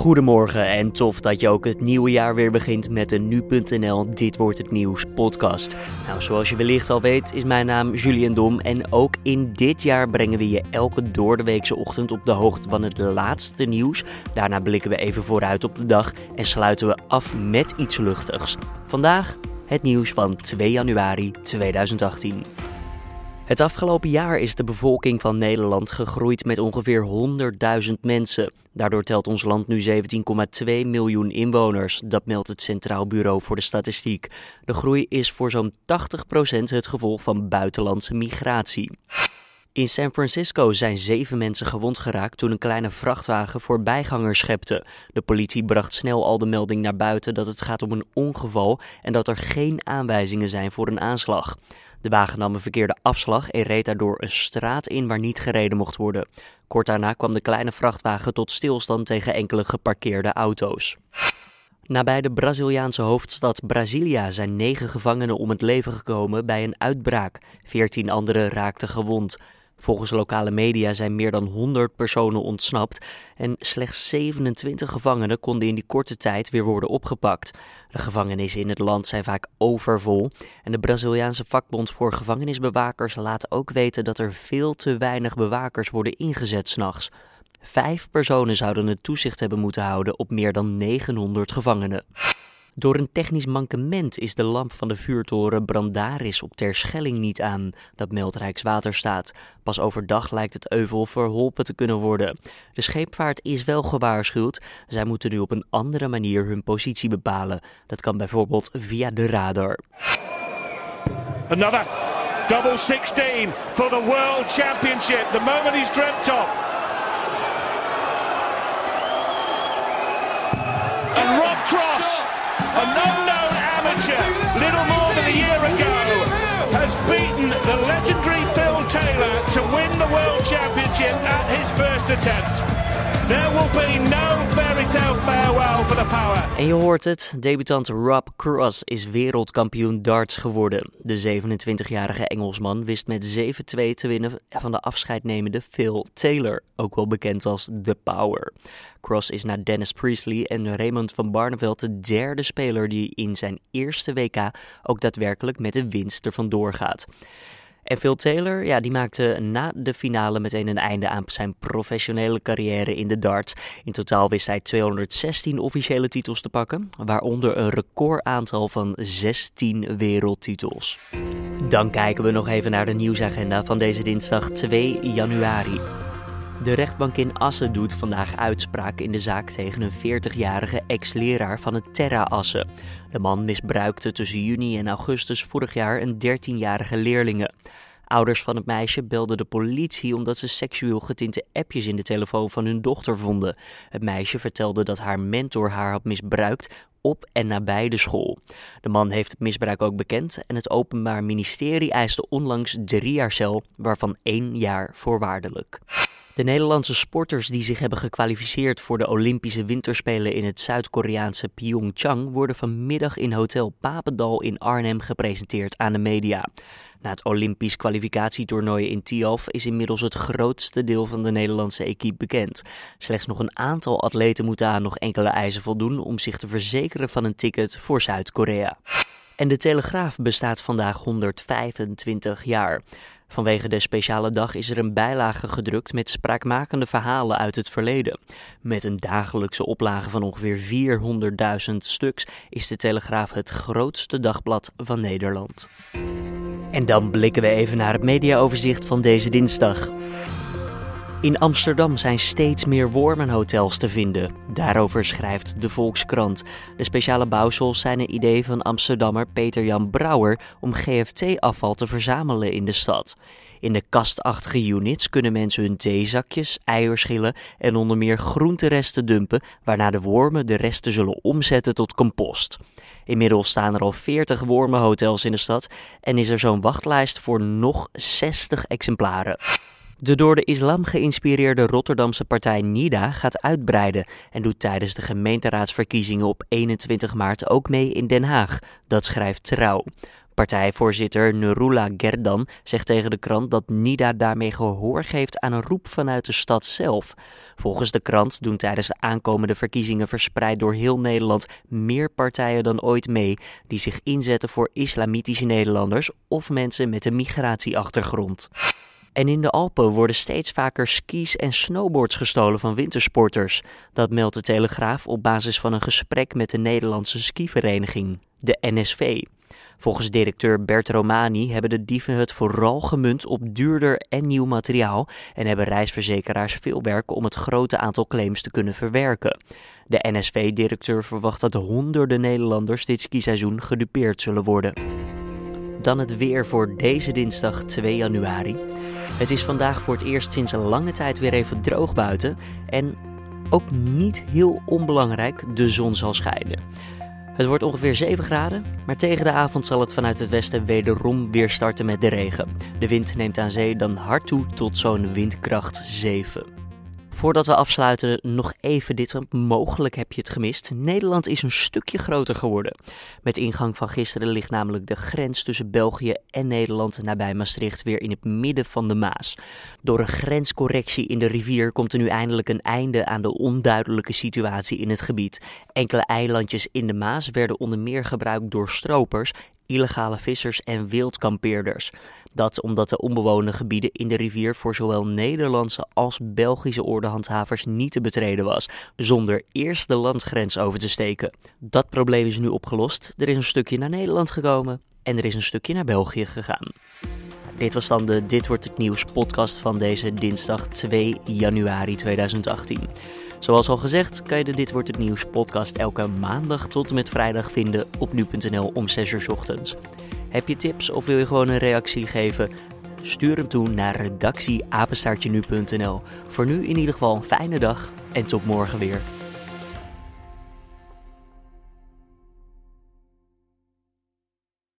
Goedemorgen en tof dat je ook het nieuwe jaar weer begint met de Nu.nl Dit Wordt Het Nieuws podcast. Nou, zoals je wellicht al weet is mijn naam Julian Dom en ook in dit jaar brengen we je elke doordeweekse ochtend op de hoogte van het laatste nieuws. Daarna blikken we even vooruit op de dag en sluiten we af met iets luchtigs. Vandaag het nieuws van 2 januari 2018. Het afgelopen jaar is de bevolking van Nederland gegroeid met ongeveer 100.000 mensen. Daardoor telt ons land nu 17,2 miljoen inwoners. Dat meldt het Centraal Bureau voor de Statistiek. De groei is voor zo'n 80% het gevolg van buitenlandse migratie. In San Francisco zijn zeven mensen gewond geraakt toen een kleine vrachtwagen voorbijgangers schepte. De politie bracht snel al de melding naar buiten dat het gaat om een ongeval en dat er geen aanwijzingen zijn voor een aanslag. De wagen nam een verkeerde afslag en reed daardoor een straat in waar niet gereden mocht worden. Kort daarna kwam de kleine vrachtwagen tot stilstand tegen enkele geparkeerde auto's. Nabij de Braziliaanse hoofdstad Brasilia zijn negen gevangenen om het leven gekomen bij een uitbraak. Veertien anderen raakten gewond. Volgens lokale media zijn meer dan 100 personen ontsnapt en slechts 27 gevangenen konden in die korte tijd weer worden opgepakt. De gevangenissen in het land zijn vaak overvol en de Braziliaanse vakbond voor gevangenisbewakers laat ook weten dat er veel te weinig bewakers worden ingezet s'nachts. Vijf personen zouden het toezicht hebben moeten houden op meer dan 900 gevangenen. Door een technisch mankement is de lamp van de vuurtoren Brandaris op Terschelling niet aan. Dat meldt Rijkswaterstaat. Pas overdag lijkt het euvel verholpen te kunnen worden. De scheepvaart is wel gewaarschuwd. Zij moeten nu op een andere manier hun positie bepalen. Dat kan bijvoorbeeld via de radar. Another double 16 for the World Championship. The moment he's dreamt of. And Rob Cross An unknown amateur, little more than a year ago, has beaten the legendary Bill Taylor to win the World Championship at his first attempt. There will be no farewell for the power. En je hoort het, debutant Rob Cross is wereldkampioen darts geworden. De 27-jarige Engelsman wist met 7-2 te winnen van de afscheidnemende Phil Taylor, ook wel bekend als The Power. Cross is na Dennis Priestley en Raymond van Barneveld de derde speler die in zijn eerste WK ook daadwerkelijk met de winst ervan doorgaat. En Phil Taylor, ja, die maakte na de finale meteen een einde aan zijn professionele carrière in de darts. In totaal wist hij 216 officiële titels te pakken, waaronder een recordaantal van 16 wereldtitels. Dan kijken we nog even naar de nieuwsagenda van deze dinsdag 2 januari. De rechtbank in Assen doet vandaag uitspraak in de zaak tegen een 40-jarige ex-leraar van het Terra Assen. De man misbruikte tussen juni en augustus vorig jaar een 13-jarige leerlinge. Ouders van het meisje belden de politie omdat ze seksueel getinte appjes in de telefoon van hun dochter vonden. Het meisje vertelde dat haar mentor haar had misbruikt op en nabij de school. De man heeft het misbruik ook bekend en het Openbaar Ministerie eiste onlangs drie jaar cel, waarvan één jaar voorwaardelijk. De Nederlandse sporters die zich hebben gekwalificeerd voor de Olympische Winterspelen in het Zuid-Koreaanse Pyeongchang worden vanmiddag in Hotel Papendal in Arnhem gepresenteerd aan de media. Na het Olympisch kwalificatietoernooi in Tialf is inmiddels het grootste deel van de Nederlandse equipe bekend. Slechts nog een aantal atleten moeten aan nog enkele eisen voldoen om zich te verzekeren van een ticket voor Zuid-Korea. En de Telegraaf bestaat vandaag 125 jaar. Vanwege de speciale dag is er een bijlage gedrukt met spraakmakende verhalen uit het verleden. Met een dagelijkse oplage van ongeveer 400.000 stuks is de Telegraaf het grootste dagblad van Nederland. En dan blikken we even naar het mediaoverzicht van deze dinsdag. In Amsterdam zijn steeds meer wormenhotels te vinden. Daarover schrijft de Volkskrant. De speciale bouwsels zijn een idee van Amsterdammer Peter-Jan Brouwer om GFT-afval te verzamelen in de stad. In de kastachtige units kunnen mensen hun theezakjes, eierschillen en onder meer groenteresten dumpen, waarna de wormen de resten zullen omzetten tot compost. Inmiddels staan er al 40 wormenhotels in de stad en is er zo'n wachtlijst voor nog 60 exemplaren. De door de islam geïnspireerde Rotterdamse partij NIDA gaat uitbreiden en doet tijdens de gemeenteraadsverkiezingen op 21 maart ook mee in Den Haag. Dat schrijft Trouw. Partijvoorzitter Nurullah Gerdan zegt tegen de krant dat NIDA daarmee gehoor geeft aan een roep vanuit de stad zelf. Volgens de krant doen tijdens de aankomende verkiezingen verspreid door heel Nederland meer partijen dan ooit mee die zich inzetten voor islamitische Nederlanders of mensen met een migratieachtergrond. En in de Alpen worden steeds vaker skis en snowboards gestolen van wintersporters. Dat meldt de Telegraaf op basis van een gesprek met de Nederlandse skivereniging, de NSV. Volgens directeur Bert Romani hebben de dieven het vooral gemunt op duurder en nieuw materiaal en hebben reisverzekeraars veel werk om het grote aantal claims te kunnen verwerken. De NSV-directeur verwacht dat honderden Nederlanders dit skiseizoen gedupeerd zullen worden. Dan het weer voor deze dinsdag 2 januari. Het is vandaag voor het eerst sinds een lange tijd weer even droog buiten en ook niet heel onbelangrijk, de zon zal schijnen. Het wordt ongeveer 7 graden, maar tegen de avond zal het vanuit het westen wederom weer starten met de regen. De wind neemt aan zee dan hard toe tot zo'n windkracht 7. Voordat we afsluiten, nog even dit. Mogelijk heb je het gemist. Nederland is een stukje groter geworden. Met ingang van gisteren ligt namelijk de grens tussen België en Nederland nabij Maastricht weer in het midden van de Maas. Door een grenscorrectie in de rivier komt er nu eindelijk een einde aan de onduidelijke situatie in het gebied. Enkele eilandjes in de Maas werden onder meer gebruikt door stropers illegale vissers en wildkampeerders. Dat omdat de onbewoonde gebieden in de rivier voor zowel Nederlandse als Belgische ordehandhavers niet te betreden was, zonder eerst de landsgrens over te steken. Dat probleem is nu opgelost. Er is een stukje naar Nederland gekomen en er is een stukje naar België gegaan. Dit was dan de Dit wordt het nieuws podcast van deze dinsdag 2 januari 2018. Zoals al gezegd kan je de Dit Wordt Het Nieuws podcast elke maandag tot en met vrijdag vinden op nu.nl om 6 uur ochtends. Heb je tips of wil je gewoon een reactie geven? Stuur hem toe naar redactieapenstaartje nu.nl. Voor nu in ieder geval een fijne dag en tot morgen weer.